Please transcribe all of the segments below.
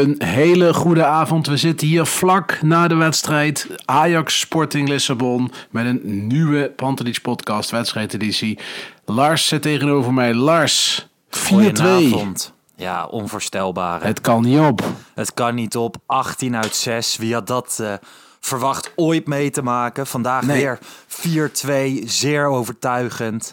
Een hele goede avond. We zitten hier vlak na de wedstrijd Ajax Sporting Lissabon met een nieuwe Pantelich podcast wedstrijdeditie. Lars zit tegenover mij. Lars, 4-2. Goedenavond. Ja, onvoorstelbaar. hè. Het kan niet op. Het kan niet op. 18 uit 6. Wie had dat eh, verwacht ooit mee te maken? Vandaag Nee. weer 4-2. Zeer overtuigend.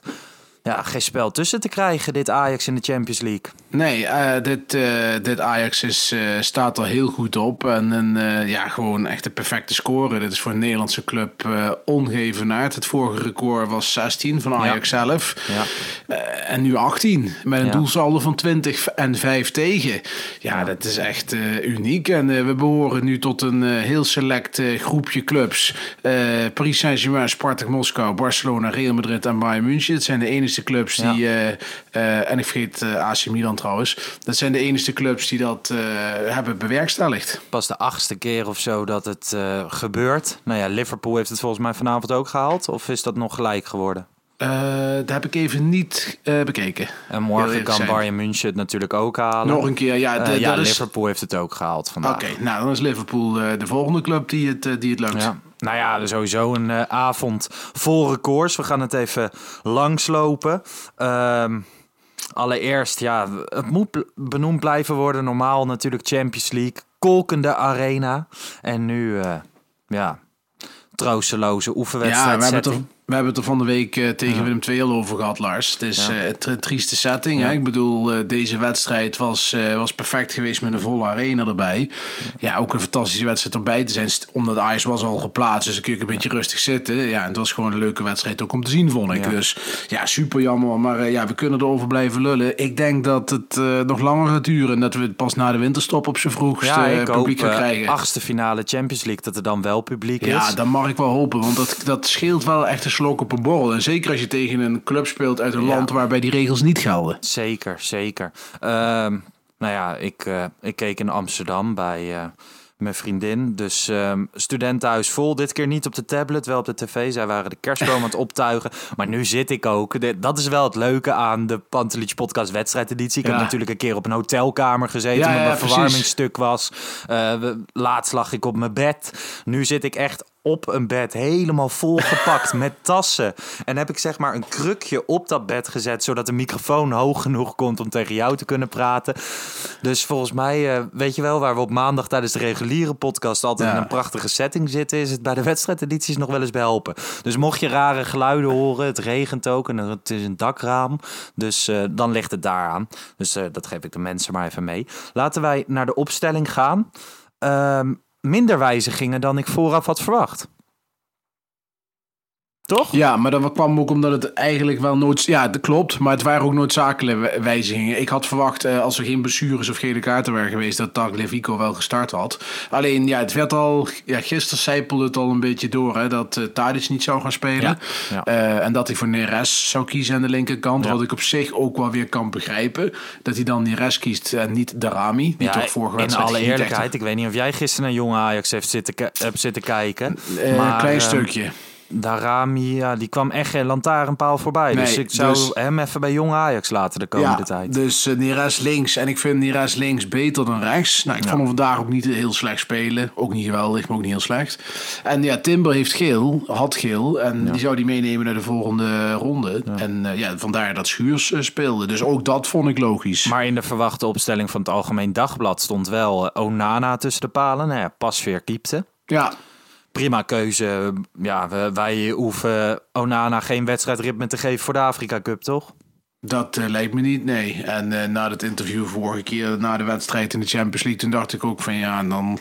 Ja, geen spel tussen te krijgen, dit Ajax in de Champions League. Nee, eh, dit, eh, dit Ajax is, eh, staat er heel goed op. En ja, gewoon echt de perfecte score. Dit is voor een Nederlandse club ongevenaard. Het vorige record was 16 van Ajax zelf. Ja. En nu 18. Met een Ja. doelsaldo van 20 en 5 tegen. Ja, dat is echt uniek. En we behoren nu tot een heel select groepje clubs. Paris Saint-Germain, Spartak Moskou, Barcelona, Real Madrid en Bayern München. Het zijn de enige clubs die... en ik vergeet AC Milan trouwens. Dat zijn de enige clubs die dat eh, hebben bewerkstelligd. Pas de achtste keer of zo dat het eh, gebeurt. Nou ja, Liverpool heeft het volgens mij vanavond ook gehaald. Of is dat nog gelijk geworden? Eh dat heb ik even niet bekeken. En morgen kan zijn. Bayern München het natuurlijk ook halen. Nog een keer, ja. De- ja, dat is... Liverpool heeft het ook gehaald vandaag. Oké, nou dan is Liverpool de volgende club die het, die het lukt. Ja. Nou ja, dus sowieso een avond vol records. We gaan het even langslopen. Ehm, allereerst, ja, het moet benoemd blijven worden. Normaal natuurlijk Champions League, kolkende arena. En nu, eh, ja, troosteloze Ja, oefenwedstrijd. we hebben, het er, setting. We hebben het er van de week eh, tegen Willem II al over gehad, Lars. Het is Ja. eh, een tri- trieste setting. Hè? Ik bedoel, eh, deze wedstrijd was, was perfect geweest met een volle arena erbij. Ja, ook een fantastische wedstrijd erbij te zijn. Omdat Ajax was al geplaatst, dus dan kun je een beetje rustig zitten. Ja, en het was gewoon een leuke wedstrijd ook om te zien, vond ik. Ja. Dus ja, super jammer. Maar ja, we kunnen erover blijven lullen. Ik denk dat het nog langer gaat duren. En dat we het pas na de winterstop op z'n vroegst Ja, ik hoop publiek gaan krijgen. achtste finale Champions League dat er dan wel publiek Ja, is. dat mag ik wel hopen, want dat, dat scheelt wel echt een slok op een borrel. En zeker als je tegen een club speelt uit een Ja. land waarbij die regels niet gelden. Zeker, zeker. Ehm, nou ja, ik, eh, ik keek in Amsterdam bij eh, mijn vriendin. Dus ehm studentenhuis vol. Dit keer niet op de tablet, wel op de tv. Zij waren de kerstboom aan het optuigen. Maar nu zit ik ook. Dat is wel het leuke aan de Pantelich podcast wedstrijdeditie. Ik Ja. heb natuurlijk een keer op een hotelkamer gezeten. Ja, omdat ja, mijn verwarming stuk was. We- laatst lag ik op mijn bed. Nu zit ik echt op een bed, helemaal volgepakt met tassen. En heb ik zeg maar een krukje op dat bed gezet, zodat de microfoon hoog genoeg komt om tegen jou te kunnen praten. Dus volgens mij, eh, weet je wel, waar we op maandag tijdens de reguliere podcast altijd Ja. in een prachtige setting zitten, is het bij de wedstrijdedities nog wel eens behelpen. Dus mocht je rare geluiden horen, het regent ook en het is een dakraam, dus eh, dan ligt het daaraan. Dus eh, dat geef ik de mensen maar even mee. Laten wij naar de opstelling gaan. Ehm, minder wijzigingen dan ik vooraf had verwacht. Toch? Ja, maar dat kwam ook omdat het eigenlijk wel nooit... Ja, dat klopt, maar het waren ook noodzakelijke wij- wijzigingen. Ik had verwacht, eh, als er geen blessures of gele kaarten waren geweest... dat Tagliafico wel gestart had. Alleen, ja, het werd al... Ja, gisteren zijpelde het al een beetje door, hè, dat Tadic niet zou gaan spelen. Ja, ja. Eh, en dat hij voor Neres zou kiezen aan de linkerkant. Ja. Wat ik op zich ook wel weer kan begrijpen. Dat hij dan Neres kiest en niet Darami. Die toch vorige in alle echt eerlijkheid, ik weet niet of jij gisteren naar jonge Ajax heeft zitten, hebt zitten kijken. een maar, klein ehm, stukje. Darami, ja, die kwam echt geen lantaarnpaal voorbij. dus ik zou dus- hem even bij Jong Ajax laten de komende ja, tijd. dus uh, Neres links. En ik vind Neres links beter dan rechts. Nou, ik vond hem vandaag ook niet heel slecht spelen. Ook niet geweldig, maar ook niet heel slecht. En ja, Timber heeft geel, had geel. En die zou die meenemen naar de volgende ronde. En uh, ja, vandaar dat Schuurs uh, speelde. Dus ook dat vond ik logisch. Maar in de verwachte opstelling van het Algemeen Dagblad stond wel Onana tussen de palen. Nou ja, Pasveer keepte. Ja, prima keuze. Ja, wij hoeven Onana geen wedstrijdritme te geven voor de Afrika Cup, toch? Dat uh, lijkt me niet, nee. En uh, na het interview vorige keer, na de wedstrijd in de Champions League, toen dacht ik ook van ja, dan,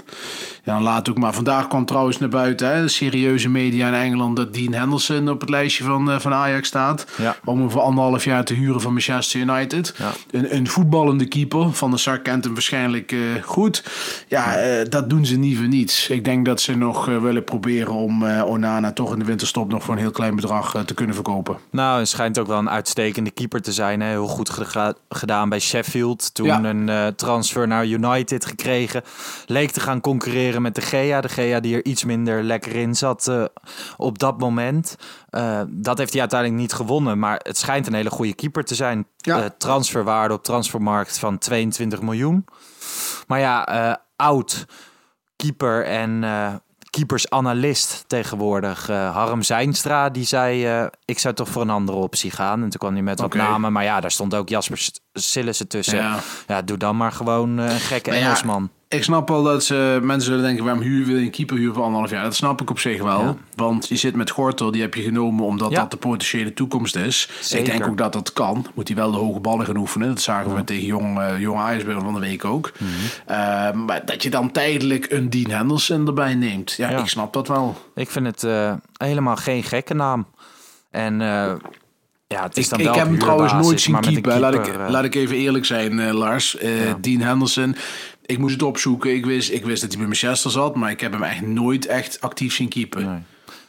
ja, dan laat ook maar. Vandaag kwam trouwens naar buiten, hè, serieuze media in Engeland, dat Dean Henderson op het lijstje van, uh, van Ajax staat. Ja. Om hem voor anderhalf jaar te huren van Manchester United. Ja. Een, een voetballende keeper, Van der Sar kent hem waarschijnlijk goed. Ja, dat doen ze niet voor niets. Ik denk dat ze nog willen proberen om Onana toch in de winterstop nog voor een heel klein bedrag te kunnen verkopen. Nou, het schijnt ook wel een uitstekende keeper te zijn. Hè? Heel goed geda gedaan bij Sheffield. Toen Ja. een transfer naar United gekregen. Leek te gaan concurreren met de Gea. De Gea die er iets minder lekker in zat uh, op dat moment. Uh, dat heeft hij uiteindelijk niet gewonnen. Maar het schijnt een hele goede keeper te zijn. Ja. transferwaarde op transfermarkt van 22 miljoen. Maar ja, oud keeper en keepersanalist tegenwoordig, uh, Harm Zijnstra, die zei: uh, Ik zou toch voor een andere optie gaan. En toen kwam hij met wat namen. Maar ja, daar stond ook Jasper Sillissen tussen. Ja, Ja. doe dan maar gewoon uh, een gekke Maar ja, Engelsman. Ik snap wel dat ze, mensen zullen denken, waarom huur wil je een keeper huren voor anderhalf jaar? Dat snap ik op zich wel. Ja. Want je zit met Gortel, die heb je genomen omdat Ja. dat de potentiële toekomst is. Zeker. Ik denk ook dat dat kan. Moet hij wel de hoge ballen gaan oefenen. Dat zagen we tegen jong, uh, jong IJsberg van de week ook. Mhm. Uh, maar dat je dan tijdelijk een Dean Henderson erbij neemt. Ja, ik snap dat wel. Ik vind het uh, helemaal geen gekke naam. En ja, het is Ik, dan ik wel heb hem trouwens nooit zien keepen. Laat, ik, keeper, uh, laat ik even eerlijk zijn, uh, Lars. Uh, Ja. Dean Henderson. Ik moest het opzoeken. Ik wist, ik wist dat hij bij Manchester zat. Maar ik heb hem echt nooit echt actief zien keepen. Nee.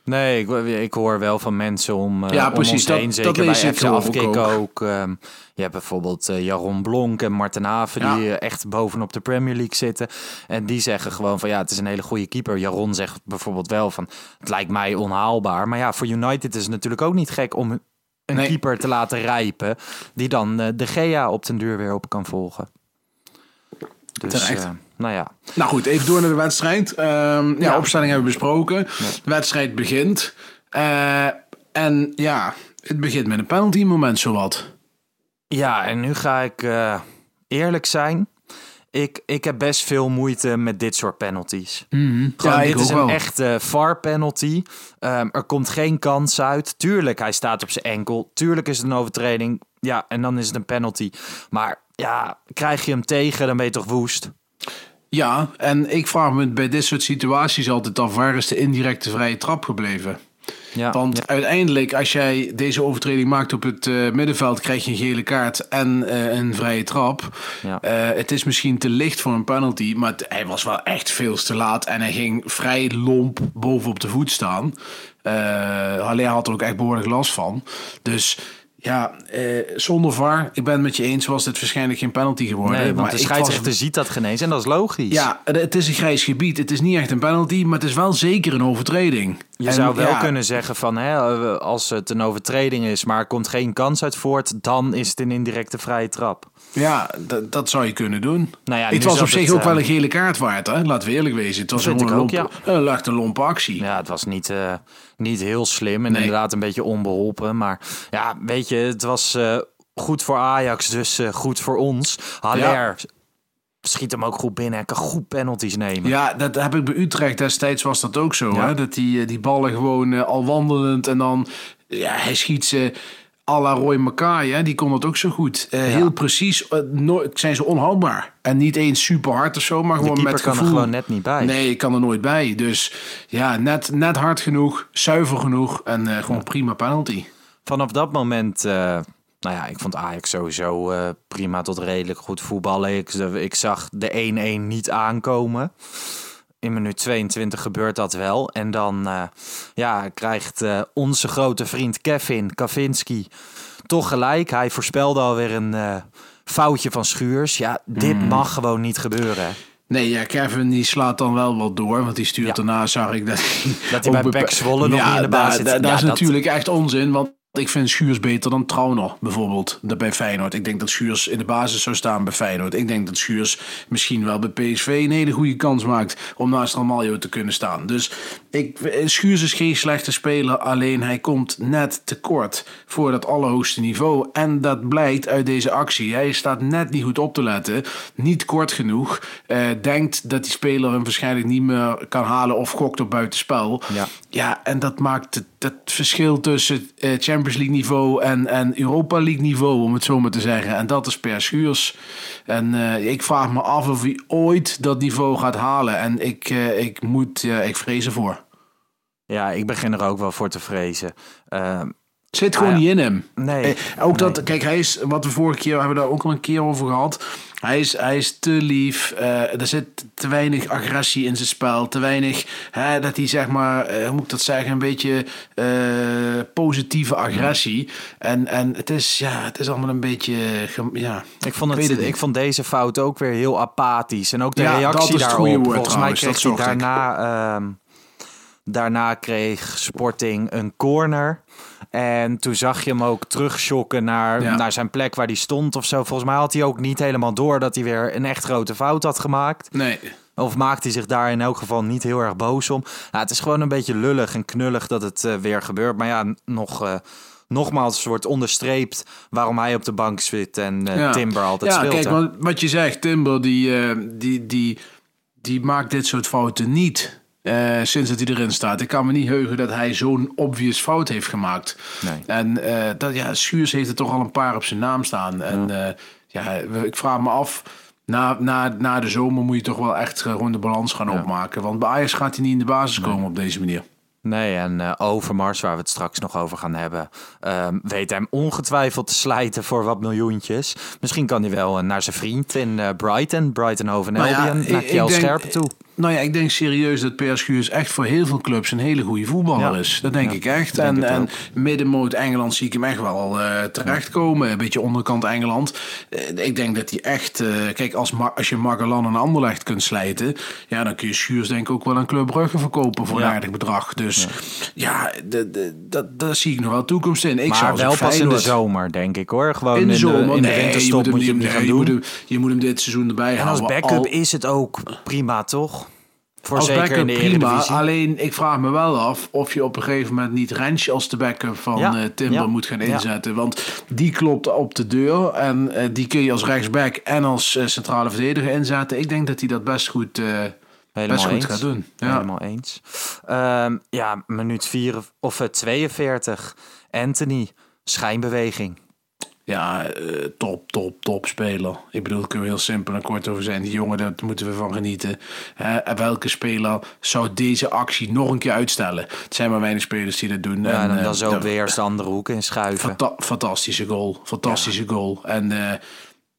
Nee, ik, ik hoor wel van mensen om, uh, Ja, om precies, ons dat- heen. dat Zeker bij FC ook Afkik ook. ook. Ehm, je hebt bijvoorbeeld uh, Jaron Blonk en Marten Haven... Ja. die uh, echt bovenop de Premier League zitten. En die zeggen gewoon van ja, het is een hele goede keeper. Jaron zegt bijvoorbeeld wel van het lijkt mij onhaalbaar. Maar ja, voor United is het natuurlijk ook niet gek om een Nee. keeper te laten rijpen... die dan uh, de Gea op den duur weer op kan volgen. Dus, Terecht. uh, nou ja, Nou goed, even door naar de wedstrijd. Ehm, ja, Ja. opstelling hebben we besproken. De wedstrijd begint. Eh, en ja, het begint met een penalty moment zowat. Ja, en nu ga ik eh, eerlijk zijn. Ik, ik heb best veel moeite met dit soort penalties. Gewoon, Ja, dit is een wel. echte VAR-penalty. Ehm, er komt geen kans uit. Tuurlijk, hij staat op zijn enkel. Tuurlijk is het een overtreding. Ja, en dan is het een penalty. Maar ja, krijg je hem tegen, dan ben je toch woest. Ja, en ik vraag me bij dit soort situaties altijd af... waar is de indirecte vrije trap gebleven? Ja, Want ja. uiteindelijk, als jij deze overtreding maakt op het eh, middenveld... krijg je een gele kaart en eh, een vrije trap. Ja. Eh, het is misschien te licht voor een penalty... maar het- hij was wel echt veel te laat... en hij ging vrij lomp bovenop de voet staan. Haller had er ook echt behoorlijk last van. Dus... Ja, eh, zonder VAR, ik ben het met je eens, was dit waarschijnlijk geen penalty geworden. Nee, want maar de was- scheidsrechter ziet dat geen eens en dat is logisch. ja, het is een grijs gebied. Het is niet echt een penalty, maar het is wel zeker een overtreding. Je En zou wel ja, kunnen zeggen van hè, eh, als het een overtreding is, maar er komt geen kans uit voort, dan is het een indirecte vrije trap. Ja, dat, zou je kunnen doen. Nou ja, het was op zich het, ook eh, wel een gele kaart waard, hè? laten we eerlijk wezen. Het was een, ook, lompe, een lachte lompe actie. Ja, het was niet, eh, niet heel slim en Nee. inderdaad een beetje onbeholpen. Maar ja, weet je, het was eh, goed voor Ajax, dus eh, goed voor ons. Haller schiet hem ook goed binnen en kan goed penalties nemen. Ja, dat heb ik bij Utrecht destijds was dat ook zo. Ja. Hè? Dat die, eh, die ballen gewoon eh, al wandelend en dan... Ja, hij schiet ze à la Roy Mackay, hè? die kon dat ook zo goed. Eh, Heel precies, nooit, zijn ze onhoudbaar. En niet eens super hard of zo, maar De gewoon met kan er gevoel. gewoon net niet bij. Nee, ik kan er nooit bij. Dus ja, net, net hard genoeg, zuiver genoeg en gewoon prima penalty. Vanaf dat moment, nou ja, ik vond Ajax sowieso eh, prima tot redelijk goed voetballen. Ik, ik zag de 1-1 niet aankomen. In minuut 22 gebeurt dat wel. En dan eh, ja, krijgt eh, onze grote vriend Kevin Kavinski toch gelijk. Hij voorspelde alweer een foutje van Schuurs. Ja, dit mag gewoon niet gebeuren. Nee, ja, Kevin die slaat dan wel wat door. Want die stuurt Ja. daarna, zag ik dat hij... Dat hij bij Pek Zwolle nog in de baas Ja, Dat is natuurlijk echt onzin, want ik vind Schuurs beter dan Trauner, bijvoorbeeld, bij Feyenoord. Ik denk dat Schuurs in de basis zou staan bij Feyenoord. Ik denk dat Schuurs misschien wel bij PSV een hele goede kans maakt om naast Ramaljo te kunnen staan. Dus ik, Schuurs is geen slechte speler, alleen hij komt net tekort voor dat allerhoogste niveau. En dat blijkt uit deze actie. Hij staat net niet goed op te letten, niet kort genoeg. eh, denkt dat die speler hem waarschijnlijk niet meer kan halen of gokt op buitenspel. Ja. Ja, en dat maakt het, verschil tussen eh, Champions League niveau en, en Europa League niveau, om het zo maar te zeggen. En dat is per schuurs. En eh, ik vraag me af of hij ooit dat niveau gaat halen. En ik, eh, ik moet, eh, ik vrees ervoor. Ja, ik begin er ook wel voor te vrezen. Ehm, zit gewoon Ah, ja. niet in hem. nee. Eh, ook dat, kijk, hij is, wat we vorige keer hebben we daar ook al een keer over gehad. Hij is, hij is te lief. eh, er zit te weinig agressie in zijn spel. Te weinig, hè, dat hij zeg maar, eh, hoe moet ik dat zeggen, een beetje eh, positieve agressie. En, en het is, ja, het is allemaal een beetje, ja. Ik vond, het, het ik vond deze fout ook weer heel apathisch. En ook de Ja, dat reactie daarop. Volgens mij trouwens, kreeg dat hij daarna... ehm, daarna kreeg Sporting een corner. En toen zag je hem ook terugschokken naar, Ja. naar zijn plek waar hij stond of zo. Volgens mij had hij ook niet helemaal door dat hij weer een echt grote fout had gemaakt. Nee. Of maakt hij zich daar in elk geval niet heel erg boos om. Ja, het is gewoon een beetje lullig en knullig dat het eh, weer gebeurt. Maar ja, nog, eh, nogmaals wordt onderstreept waarom hij op de bank zit en Ja. Timber altijd ja, speelt. kijk, hè. want wat je zegt, Timber, die, die, die, die maakt dit soort fouten niet. Eh, sinds dat hij erin staat. Ik kan me niet heugen dat hij zo'n obvious fout heeft gemaakt. Nee. En eh, dat, ja, Schuurs heeft er toch al een paar op zijn naam staan. En eh, ja, ik vraag me af. Na, na, na de zomer moet je toch wel echt gewoon de balans gaan opmaken. Want bij Ajax gaat hij niet in de basis komen op deze manier. Nee, en eh, Overmars, waar we het straks nog over gaan hebben, ehm, weet hem ongetwijfeld te slijten voor wat miljoentjes. Misschien kan hij wel eh, naar zijn vriend in eh, Brighton, Brighton Hove Nou ja, Albion, naar ik- Kjell Scherpen toe. Nou ja, ik denk serieus dat Per Schuurs echt voor heel veel clubs een hele goede voetballer Ja. is. Dat denk Ja, ik echt. denk en en middenmoot Engeland zie ik hem echt wel eh, terechtkomen. Een beetje onderkant Engeland. Eh, ik denk dat hij echt... eh, kijk, als, als je Magellan en Anderlecht kunt slijten... Ja, dan kun je Schuurs denk ik ook wel aan Club Brugge verkopen voor een aardig bedrag. Dus ja, de, de, dat, daar zie ik nog wel toekomst in. Ik maar zou als wel pas in de zomer, denk ik hoor. Gewoon In de zomer. in de nee, je winterstop moet hem, moet je hem nee, niet gaan je moet doen. hem, je moet hem dit seizoen erbij En als houden. backup Al- is het ook prima, toch? Voor als zeker backup in de prima. Alleen ik vraag me wel af of je op een gegeven moment niet Rensje als de backup van Ja, eh, Timber ja, moet gaan ja. inzetten. Want die klopt op de deur en eh, die kun je als rechtsback en als eh, centrale verdediger inzetten. Ik denk dat hij dat best goed, best goed eens. gaat doen. Ja. Helemaal eens. Ehm, ja, minuut 4 of eh, 42. Anthony, schijnbeweging. Ja, eh, top, top, top speler. Ik bedoel, daar kunnen we heel simpel en kort over zijn. Die jongen, daar moeten we van genieten. En welke speler zou deze actie nog een keer uitstellen? Het zijn maar weinig spelers die dat doen. Ja, en eh, dan zo ja, weer de andere hoek in schuiven. Fanta- fantastische goal. Fantastische goal. En eh,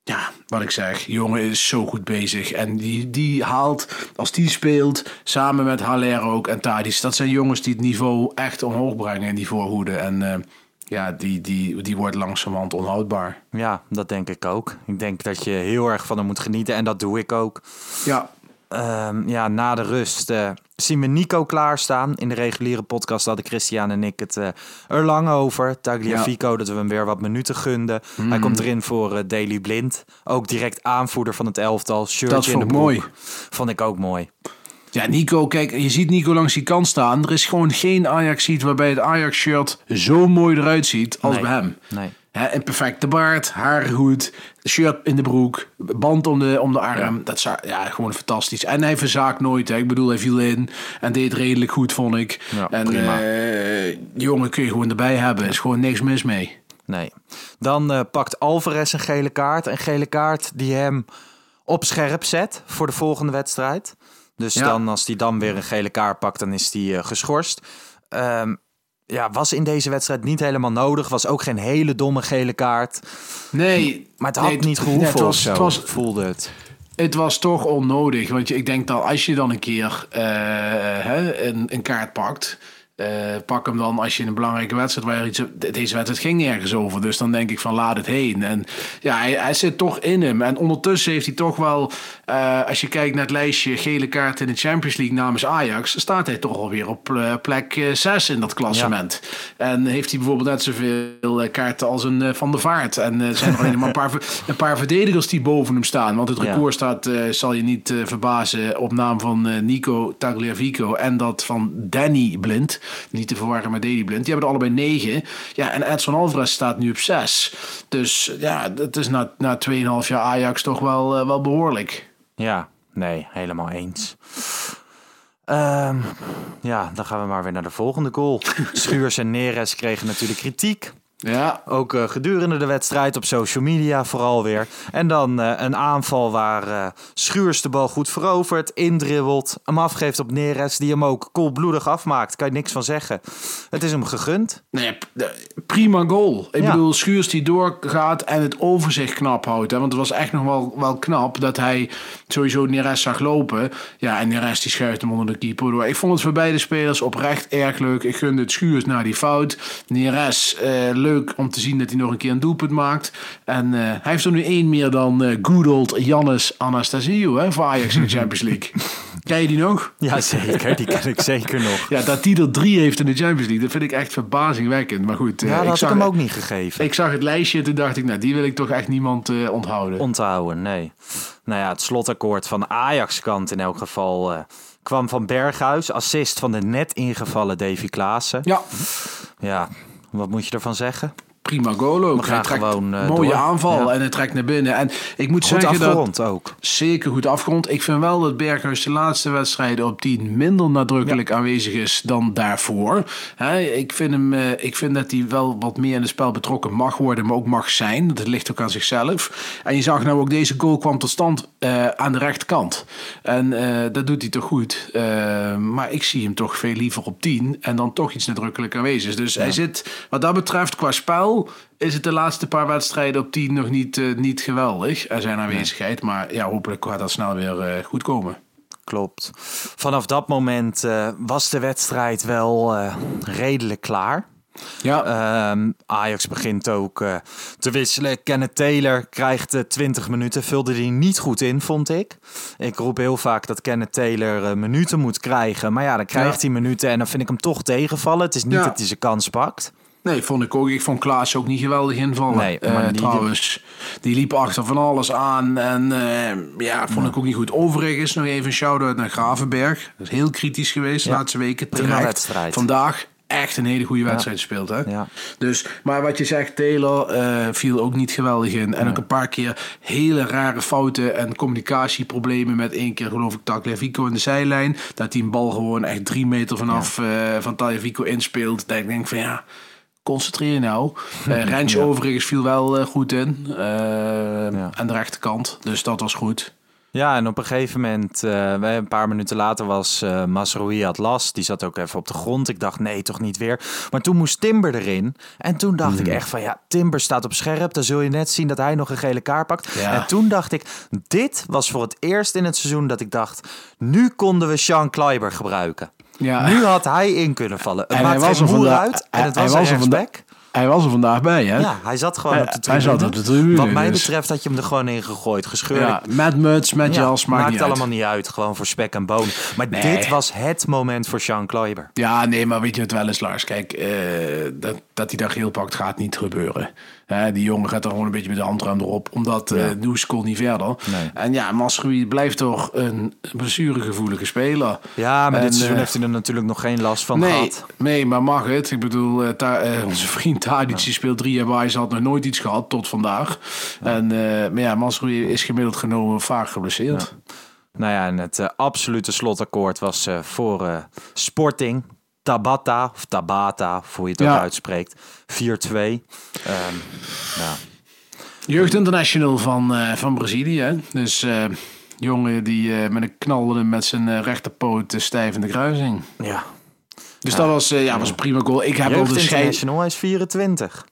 ja, wat ik zeg, jongen is zo goed bezig. En die, die haalt, als die speelt, samen met Haller ook en Tadis. Dat zijn jongens die het niveau echt omhoog brengen in die voorhoede. En eh, ja, die, die, die wordt langzamerhand onhoudbaar. Ja, dat denk ik ook. Ik denk dat je heel erg van hem moet genieten en dat doe ik ook. Ja, Ehm, ja, na de rust eh, zien we Nico klaarstaan. In de reguliere podcast hadden Christian en ik het eh, er lang over. Tagliafico, dat we hem weer wat minuten gunden. Mhm. Hij komt erin voor eh Daily Blind. Ook direct aanvoerder van het elftal. Shirtje Dat in de broek. mooi. Vond ik ook mooi. Ja, Nico, kijk, je ziet Nico langs die kant staan. Er is gewoon geen Ajax-ziet waarbij het Ajax-shirt zo mooi eruit ziet als Nee. bij hem. Nee. Een perfecte baard, haar goed, shirt in de broek, band om de, om de arm. Dat is ja, gewoon fantastisch. En hij verzaakt nooit. Hè. Ik bedoel, hij viel in en deed redelijk goed, vond ik. Ja, en prima. eh, die jongen kun je gewoon erbij hebben. Er is gewoon niks mis mee. Nee. Dan eh, pakt Alvarez een gele kaart. Een gele kaart die hem op scherp zet voor de volgende wedstrijd. Dus Ja. dan, als hij dan weer een gele kaart pakt, dan is hij eh, geschorst. Ehm, ja, was in deze wedstrijd niet helemaal nodig. Was ook geen hele domme gele kaart. Nee, Maar het had nee, niet nee, gehoeven het was, of zo, het was, voelde het. Het was toch onnodig. Want je, ik denk dat als je dan een keer eh, hè, een, een kaart pakt. Eh, pak hem dan als je in een belangrijke wedstrijd waar iets. Deze wedstrijd ging nergens over. Dus dan denk ik van laat het heen. En ja, hij, hij zit toch in hem. En ondertussen heeft hij toch wel. eh, als je kijkt naar het lijstje gele kaart in de Champions League namens Ajax, staat hij toch alweer op eh, plek 6 in dat klassement. En heeft hij bijvoorbeeld net zoveel kaarten als een Van der Vaart. En er zijn er alleen maar een paar, een paar verdedigers die boven hem staan. Want het Ja. record staat, zal je niet verbazen, op naam van Nico Tagliafico en dat van Danny Blind. Niet te verwarren met Danny Blind. Die hebben er allebei negen. Ja, en Edson Alvarez staat nu op zes. Dus ja, dat is na, na 2,5 jaar Ajax toch wel, eh, wel behoorlijk. Ja, nee, helemaal eens. Ehm, ja, dan gaan we maar weer naar de volgende goal. Schuurs en Neres kregen natuurlijk kritiek. Ja, Ook eh, gedurende de wedstrijd op social media vooral weer. En dan eh, een aanval waar eh, Schuurs de bal goed verovert, indribbelt, hem afgeeft op Neres, die hem ook koelbloedig afmaakt. Kan je niks van zeggen. Het is hem gegund. Nee, prima goal. Ik Ja. bedoel, Schuurs die doorgaat en het overzicht knap houdt. Hè? Want het was echt nog wel, wel knap dat hij sowieso Neres zag lopen. Ja, en Neres die schuift hem onder de keeper door. Ik vond het voor beide spelers oprecht erg leuk. Ik gunde het Schuurs naar die fout. Neres, eh, leuk om te zien dat hij nog een keer een doelpunt maakt. En eh, hij heeft er nu één meer dan eh good old Jannis Anastasiou hè, voor Ajax in de Champions League. Ken je die nog? Ja, zeker. Die ken ik zeker nog. Ja, dat hij er drie heeft in de Champions League, dat vind ik echt verbazingwekkend. Maar goed, eh, Ja, dat had ik zag, hem ook niet gegeven. ik zag het lijstje en toen dacht ik, nou, die wil ik toch echt niemand onthouden. Onthouden, nee. Nou ja, het slotakkoord van Ajax-kant in elk geval kwam van Berghuis. Assist van de net ingevallen Davy Klaassen. ja, Ja, wat moet je ervan zeggen? Prima goal ook. Hij trekt gewoon, eh, mooie door. aanval Ja. en hij trekt naar binnen. En ik moet Goed zeggen dat... afgerond ook. Zeker goed afgerond. Ik vind wel dat Berghuis de laatste wedstrijden op 10 minder nadrukkelijk aanwezig is dan daarvoor. Ik, vind hem, eh, ik vind dat hij wel wat meer in het spel betrokken mag worden, maar ook mag zijn. Dat ligt ook aan zichzelf. En je zag nou ook deze goal kwam tot stand eh, aan de rechterkant. En dat doet hij toch goed. Maar ik zie hem toch veel liever op 10 en dan toch iets nadrukkelijk aanwezig. Dus hij zit, wat dat betreft, qua spel is het de laatste paar wedstrijden op 10 nog niet, eh, niet geweldig. Er zijn aanwezigheid, maar ja, hopelijk gaat dat snel weer eh, goed komen. Klopt. Vanaf dat moment eh, was de wedstrijd wel redelijk klaar. Ja, Ehm, Ajax begint ook te wisselen. Kenneth Taylor krijgt eh, 20 minuten. Vulde die niet goed in, vond ik. Ik roep heel vaak dat Kenneth Taylor minuten moet krijgen. Maar ja, dan krijgt hij minuten en dan vind ik hem toch tegenvallen. Het is niet Ja. dat hij zijn kans pakt. Nee, vond ik ook. Ik vond Klaas ook niet geweldig invallen. Nee, maar Eh, die- trouwens, die liep achter van alles aan. En eh, ja, vond ik ook niet goed. Overigens nog even een shout-out naar Gravenberg. Dat is heel kritisch geweest de Ja, laatste weken. prima wedstrijd. Vandaag echt een hele goede wedstrijd gespeeld. Hè? Ja. Dus, maar wat je zegt, Taylor eh, viel ook niet geweldig in. En ook een paar keer hele rare fouten en communicatieproblemen. Met één keer geloof ik Tagliafico in de zijlijn. Dat hij een bal gewoon echt drie meter vanaf eh, van Tagliafico inspeelt. Dat ik denk van ja, concentreer je nou. Eh Rens overigens viel wel eh, goed in. eh, Aan de rechterkant. Dus dat was goed. Ja, en op een gegeven moment, een paar minuten later was eh Masrohi had last. Die zat ook even op de grond. Ik dacht, nee, toch niet weer. Maar toen moest Timber erin. En toen dacht ik echt van, ja, Timber staat op scherp. Dan zul je net zien dat hij nog een gele kaart pakt. Ja. En toen dacht ik, dit was voor het eerst in het seizoen dat ik dacht... nu konden we Sean Kleiber gebruiken. Ja. Nu had hij in kunnen vallen. Het En hij maakt was geen er moer uit. En hij- het hij was was een er vanda- rechtsback. Hij was er vandaag bij, hè? Ja, hij zat gewoon Hij- op de hij tribune. zat op de tribune, Wat mij dus- betreft had je hem er gewoon in gegooid, gescheurd. Ja, met muts, met Ja, jas, maakt, maakt niet uit. allemaal niet uit. Gewoon voor spek en bonen. Maar Nee. dit was het moment voor Sean Kleiber. Ja, nee, maar weet je het wel eens, Lars? Kijk, eh, dat, dat hij daar geel pakt, gaat niet gebeuren. Hè, die jongen gaat er gewoon een beetje met de handrem erop. Omdat eh Noes kon niet verder. Nee. En ja, Masrui blijft toch een blessuregevoelige speler. Ja, maar En, dit seizoen eh, heeft hij er natuurlijk nog geen last van Nee, gehad. nee, maar mag het? Ik bedoel, eh, Ta- eh, onze vriend Tadic speelt drie jaar bij. Ze had nog nooit iets gehad tot vandaag. En, eh, maar ja, Masrui is gemiddeld genomen vaak geblesseerd. Nou ja, en het eh, absolute slotakkoord was eh, voor eh, Sporting. Tabata, of Tabata, hoe je het Ja. ook uitspreekt. 4-2. Ehm ja. Jeugd International van, eh, van Brazilië. hè. Dus eh, jongen die eh, met een knalde met zijn rechterpoot stijf in de kruising. ja. Dus dat was, ja, was een prima goal. Ik heb de. International, hij is 24.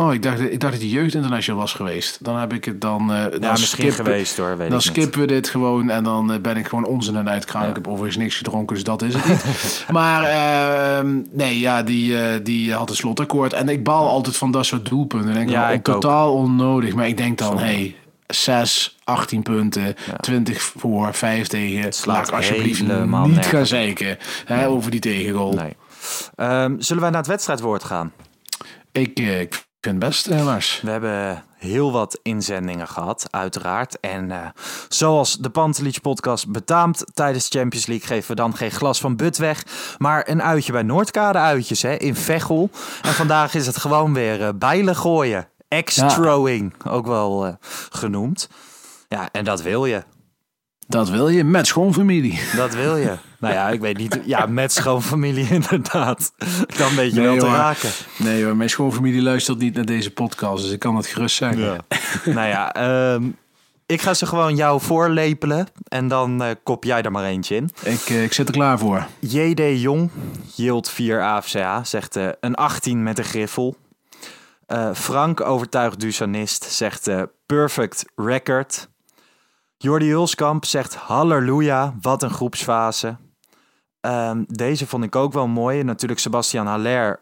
Oh, ik dacht, ik dacht dat hij jeugd international was geweest. Dan heb ik het dan... Ja, dan misschien skippen- geweest hoor, weet Dan ik niet. skippen we dit gewoon en dan eh, ben ik gewoon onzin aan het uitkraan. Ik heb overigens niks gedronken, dus dat is het niet. maar ehm, nee, ja, die, eh, die had een slotakkoord. En ik baal altijd van dat soort doelpunten. Denk, Ja, ja, ik ook. totaal onnodig. Maar ik denk dan, hey, 6, 18 punten, 20 voor, 5 tegen. slaat Laat ik alsjeblieft helemaal niet gaan zeiken over die tegengoal. Nee. Ehm, zullen wij naar het wedstrijdwoord gaan? Ik, ik vind het best, eh, Lars. We hebben heel wat inzendingen gehad, uiteraard. En eh, zoals de Pantelich podcast betaamt tijdens Champions League... geven we dan geen glas van but weg, maar een uitje bij Noordkade uitjes hè, in Veghel. En vandaag is het gewoon weer eh bijlen gooien. Extroing, ook wel eh, genoemd. Ja, en dat wil je. Dat wil je met schoonfamilie. Dat wil je. nou ja, ik weet niet. Ja, met schoonfamilie inderdaad. Dan weet je Nee, wel te raken. Nee hoor, mijn schoonfamilie luistert niet naar deze podcast, dus ik kan het gerust zeggen. nou ja, ehm, ik ga ze gewoon jou voorlepelen. En dan eh, kop jij er maar eentje in. Ik, eh, ik zit er klaar voor. JD Jong, Yield 4 AFCA, zegt eh, een 18 met een griffel. Frank, overtuigd Dusanist, zegt perfect record. Jordi Hulskamp zegt halleluja, wat een groepsfase. Ehm, deze vond ik ook wel mooi. Natuurlijk Sebastian Haller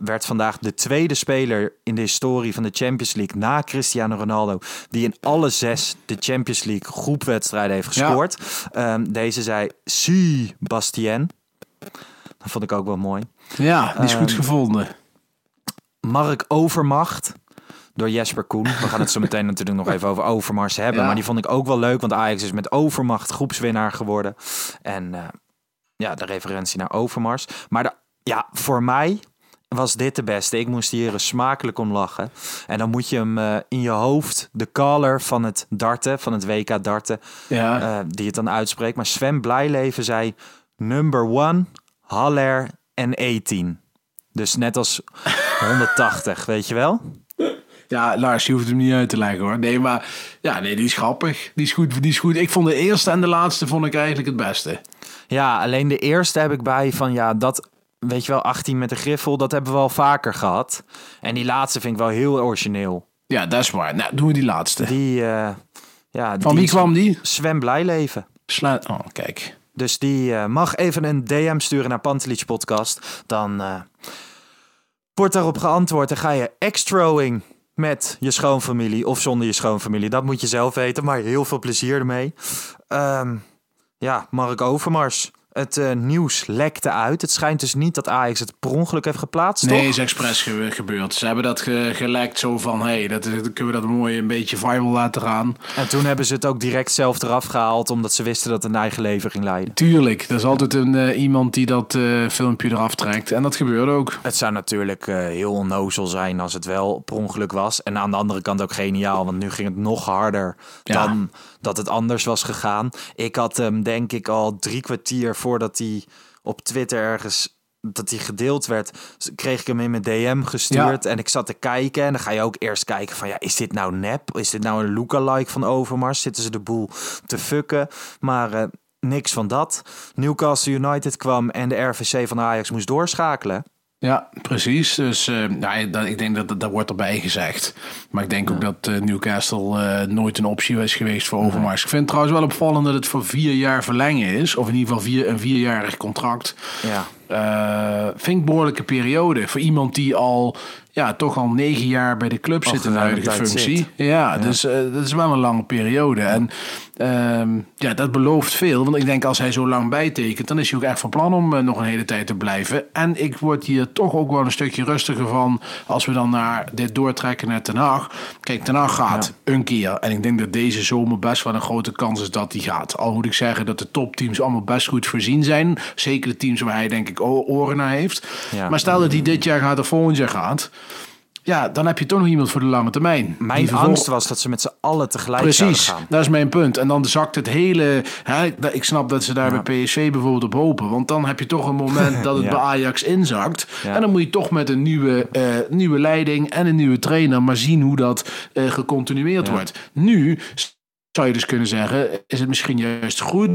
werd vandaag de tweede speler in de historie van de Champions League na Cristiano Ronaldo die in alle zes de Champions League groepwedstrijden heeft Ja. gescoord. Ehm, deze zei Si Bastien. Dat vond ik ook wel mooi. Ja, die is goed Ehm, gevonden. Mark Overmacht. Door Jesper Koen. We gaan het zo meteen natuurlijk nog even over Overmars hebben. Ja. Maar die vond ik ook wel leuk. Want Ajax is met Overmacht groepswinnaar geworden. En eh, ja, de referentie naar Overmars. Maar de, ja, voor mij was dit de beste. Ik moest hier smakelijk om lachen. En dan moet je hem eh, in je hoofd, de caller van het darten, van het WK darten, Ja. eh, die het dan uitspreekt. Maar Sven Blijleven zei number one, Haller en 18. Dus net als 180, weet je wel? Ja, Lars, je hoeft hem niet uit te leggen hoor. Nee, maar ja, nee, die is grappig. Die is goed. Die is goed. Ik vond de eerste en de laatste vond ik eigenlijk het beste. Ja, alleen de eerste heb ik bij van ja, dat weet je wel, 18 met de griffel, dat hebben we al vaker gehad. En die laatste vind ik wel heel origineel. Ja, dat is waar. Nou, doen we die laatste. Die, eh, ja, Van wie kwam die? Sven Blijleven. Oh, kijk. Dus die eh, mag even een DM sturen naar Pantelich Podcast. Dan eh, wordt daarop geantwoord en ga je extroing met je schoonfamilie of zonder je schoonfamilie. Dat moet je zelf weten, maar heel veel plezier ermee. Ehm, ja, Mark Overmars. Het eh, nieuws lekte uit. Het schijnt dus niet dat Ajax het per ongeluk heeft geplaatst, Nee, toch? is expres ge- gebeurd. Ze hebben dat ge- gelekt zo van, hey, dat, dat kunnen we dat mooi een beetje viral laten gaan. En toen hebben ze het ook direct zelf eraf gehaald, omdat ze wisten dat het een eigen leven ging leiden. Tuurlijk, er is altijd een, eh, iemand die dat eh, filmpje eraf trekt. En dat gebeurde ook. Het zou natuurlijk heel onnozel zijn als het wel per ongeluk was. En aan de andere kant ook geniaal, want nu ging het nog harder Ja. dan dat het anders was gegaan. Ik had hem denk ik al drie kwartier voordat hij op Twitter ergens dat hij gedeeld werd, kreeg ik hem in mijn DM gestuurd en ik zat te kijken en dan ga je ook eerst kijken van ja, is dit nou nep? Is dit nou een lookalike van Overmars? Zitten ze de boel te fucken? Maar eh, niks van dat. Newcastle United kwam en de RVC van Ajax moest doorschakelen. Ja, precies. Dus eh, nou, ik denk dat dat, dat wordt erbij gezegd. Maar ik denk ook dat eh, Newcastle eh, nooit een optie is geweest voor Overmars. Ik vind het trouwens wel opvallend dat het voor vier jaar verlengen is. Of in ieder geval vier, een vierjarig contract. Ja. Eh, vind ik behoorlijke periode. Voor iemand die al, ja, toch al negen jaar bij de club zit in de huidige functie. zit. Ja, dus eh, dat is wel een lange periode. En ehm, ja, dat belooft veel. Want ik denk als hij zo lang bijtekent, dan is hij ook echt van plan om eh, nog een hele tijd te blijven. En ik word hier toch ook wel een stukje rustiger van als we dan naar dit doortrekken naar Ten Hag. Kijk, Ten Hag gaat een keer. En ik denk dat deze zomer best wel een grote kans is dat hij gaat. Al moet ik zeggen dat de topteams allemaal best goed voorzien zijn. Zeker de teams waar hij denk ik oren naar heeft. Ja. Maar stel dat hij dit jaar gaat of volgend jaar gaat. Ja, dan heb je toch nog iemand voor de lange termijn. Mijn vervol- angst was dat ze met z'n allen tegelijk Precies, gaan. dat is mijn punt. En dan zakt het hele. Hè, ik snap dat ze daar bij PSV bijvoorbeeld op hopen. Want dan heb je toch een moment dat het Ja. bij Ajax inzakt. Ja. En dan moet je toch met een nieuwe, eh, nieuwe leiding en een nieuwe trainer. maar zien hoe dat eh, gecontinueerd Ja. wordt. Nu zou je dus kunnen zeggen: is het misschien juist goed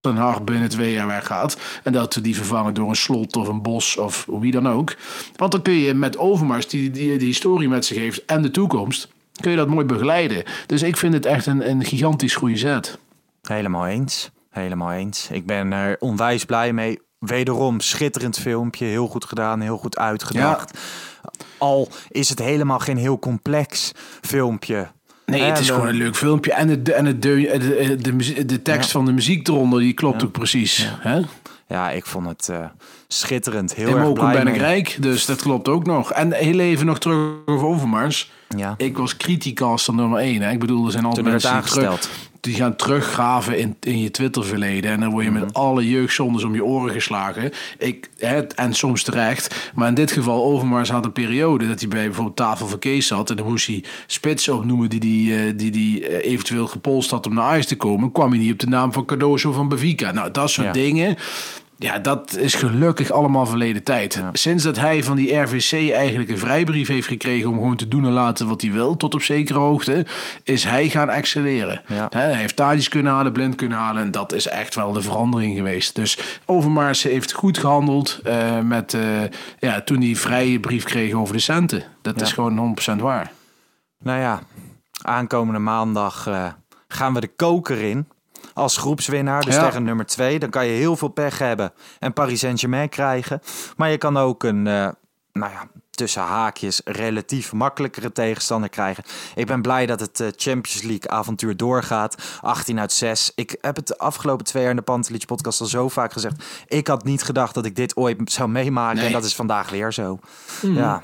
Ten Hag binnen twee jaar weggaat. En dat we die vervangen door een Slot of een Bos of wie dan ook. Want dan kun je met Overmars, die, die, die historie met zich heeft en de toekomst, kun je dat mooi begeleiden. Dus ik vind het echt een, een gigantisch goede zet. Helemaal eens. Helemaal eens. Ik ben er onwijs blij mee. Wederom schitterend filmpje. Heel goed gedaan, heel goed uitgedacht. Al is het helemaal geen heel complex filmpje. Nee, het is eh, gewoon een leuk filmpje. En, het, en het, de, de, de, muzie- de tekst van de muziek eronder, die klopt ook precies. Hè? Ja, ik vond het eh, schitterend. Heel In erg Mokum ben ik rijk, dus dat klopt ook nog. En heel even nog terug over Overmars. Ja. Ik was criticaster nummer 1. Hè. Ik bedoel, er zijn altijd mensen terug, aangesteld. Die gaan teruggraven in, in je Twitter-verleden. En dan word je Mhm. met alle jeugdzondes om je oren geslagen. Ik, hè, en soms terecht. Maar in dit geval, Overmars had een periode dat hij bij bijvoorbeeld Tafel van Kees zat. En dan moest hij spits opnoemen die die, eh, die, die eh, eventueel gepolst had om naar Ajax te komen. Kwam hij niet op de naam van Cardoso van Benfica. Nou, dat soort Ja. dingen. Ja, dat is gelukkig allemaal verleden tijd. Sinds dat hij van die RVC eigenlijk een vrijbrief heeft gekregen om gewoon te doen en laten wat hij wil, tot op zekere hoogte, is hij gaan excelleren. Ja. Hij heeft Tadis kunnen halen, Blind kunnen halen en dat is echt wel de verandering geweest. Dus Overmars heeft goed gehandeld eh, met, eh, ja, toen hij vrije brief kreeg over de centen. Dat is gewoon 100% waar. Nou ja, aankomende maandag eh, gaan we de koker in. Als groepswinnaar, dus Ja. tegen nummer 2. Dan kan je heel veel pech hebben en Paris Saint-Germain krijgen. Maar je kan ook een, eh, nou ja, tussen haakjes relatief makkelijkere tegenstander krijgen. Ik ben blij dat het eh, Champions League avontuur doorgaat. 18 uit 6. Ik heb het de afgelopen twee jaar in de Pantelich podcast al zo vaak gezegd. Ik had niet gedacht dat ik dit ooit zou meemaken. Nee. En dat is vandaag weer zo. Mhm. Ja,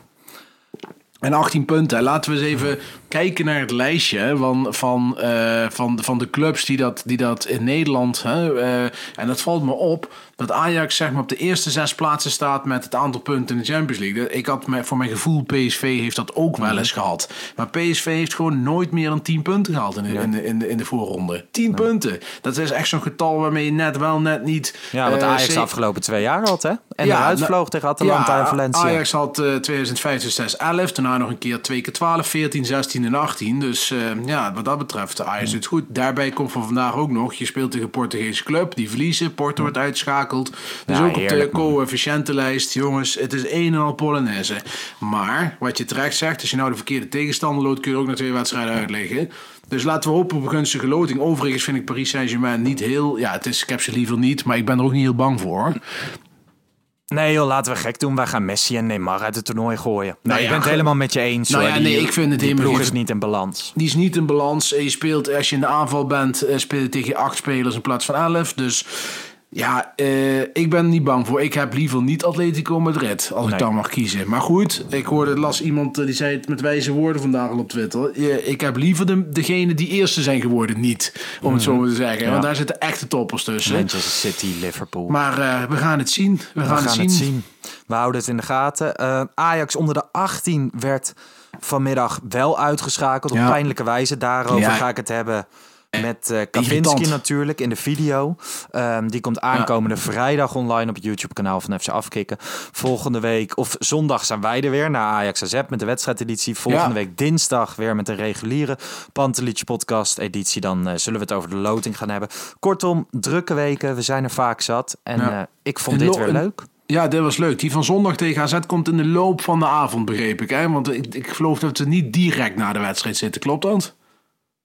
En 18 punten. Laten we eens even kijken naar het lijstje van, van, eh, van, van de clubs die dat, die dat in Nederland. Hè, eh, en dat valt me op dat Ajax zeg maar, op de eerste zes plaatsen staat met het aantal punten in de Champions League. Ik had me, voor mijn gevoel, PSV heeft dat ook wel eens gehad. Maar PSV heeft gewoon nooit meer dan 10 punten gehaald in de, in de, in de, in de voorronde. 10 punten. Dat is echt zo'n getal waarmee je net wel, net niet. ja wat eh, Ajax de afgelopen twee jaar had, hè? En Ja, eruit nou, vloog tegen Atalanta en Valencia. Ajax had eh 2005, 2011, daarna nog een keer 2 keer 12, 14, 16 en 18. Dus eh, ja, wat dat betreft, Ajax doet het goed. Daarbij komt van vandaag ook nog, je speelt tegen een Portugese club, die verliezen, Porto wordt uitgeschakeld. Dus Ja, ook op de coëfficiëntenlijst, jongens, het is een en al Polonaise. Maar, wat je terecht zegt, als je nou de verkeerde tegenstander loopt, kun je ook naar twee wedstrijden uitleggen. Dus laten we hopen op een gunstige loting. Overigens vind ik Paris Saint-Germain niet heel... Ja, het is, ik heb ze liever niet, maar ik ben er ook niet heel bang voor. Nee joh, laten we gek doen. Wij gaan Messi en Neymar uit het toernooi gooien. Nee, ik ben het helemaal met je eens. Nou hoor. ja, Die- nee, ik vind het helemaal ploeg is niet in balans. Die is niet in balans. Je speelt, als je in de aanval bent, eh, speel je tegen acht spelers in plaats van elf. Dus ja, eh, ik ben niet bang voor. Ik heb liever niet Atletico Madrid, als Nee. ik dan mag kiezen. Maar goed, ik hoorde, las iemand eh, die zei het met wijze woorden vandaag al op Twitter. Ik heb liever de, degene die eerste zijn geworden niet, om het zo maar te zeggen. Ja. Want daar zitten echte toppers tussen. Manchester City, Liverpool. Maar eh, we gaan het zien. We, we gaan, gaan het zien. het zien. We houden het in de gaten. Ajax onder de 18 werd vanmiddag wel uitgeschakeld. Op pijnlijke wijze. Daarover Ja. ga ik het hebben. Met eh Kavinski Irritant. natuurlijk in de video. Ehm, die komt aankomende vrijdag online op het YouTube-kanaal van FC Afkikken. Volgende week, of zondag, zijn wij er weer naar Ajax AZ met de wedstrijdeditie. Volgende Ja. week dinsdag weer met een reguliere Pantelich podcast editie. Dan eh, zullen we het over de loting gaan hebben. Kortom, drukke weken. We zijn er vaak zat. En Ja. eh, ik vond En dit weer leuk. Ja, dit was leuk. Die van zondag tegen AZ komt in de loop van de avond, begreep ik. Hè? Want ik, ik geloof dat we niet direct na de wedstrijd zitten. Klopt dat?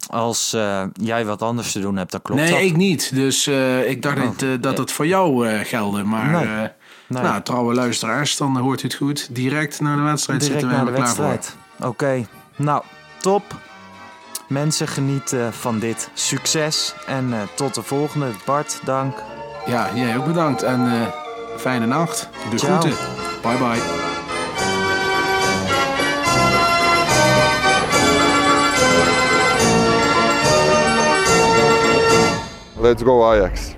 Als eh, jij wat anders te doen hebt, dan klopt nee, dat. ik niet. Dus eh, ik dacht Oh. dat, eh, dat het voor jou gelde. Maar Nee. Nee. nou, trouwe luisteraars, dan hoort u het goed. Direct na de wedstrijd Direct zitten we er klaar voor. wedstrijd. Oké, nou, top. Mensen genieten van dit succes. En tot de volgende. Bart, dank. Ja, jij ook bedankt. En fijne nacht. De Ciao. groeten. Bye bye. Let's go Ajax.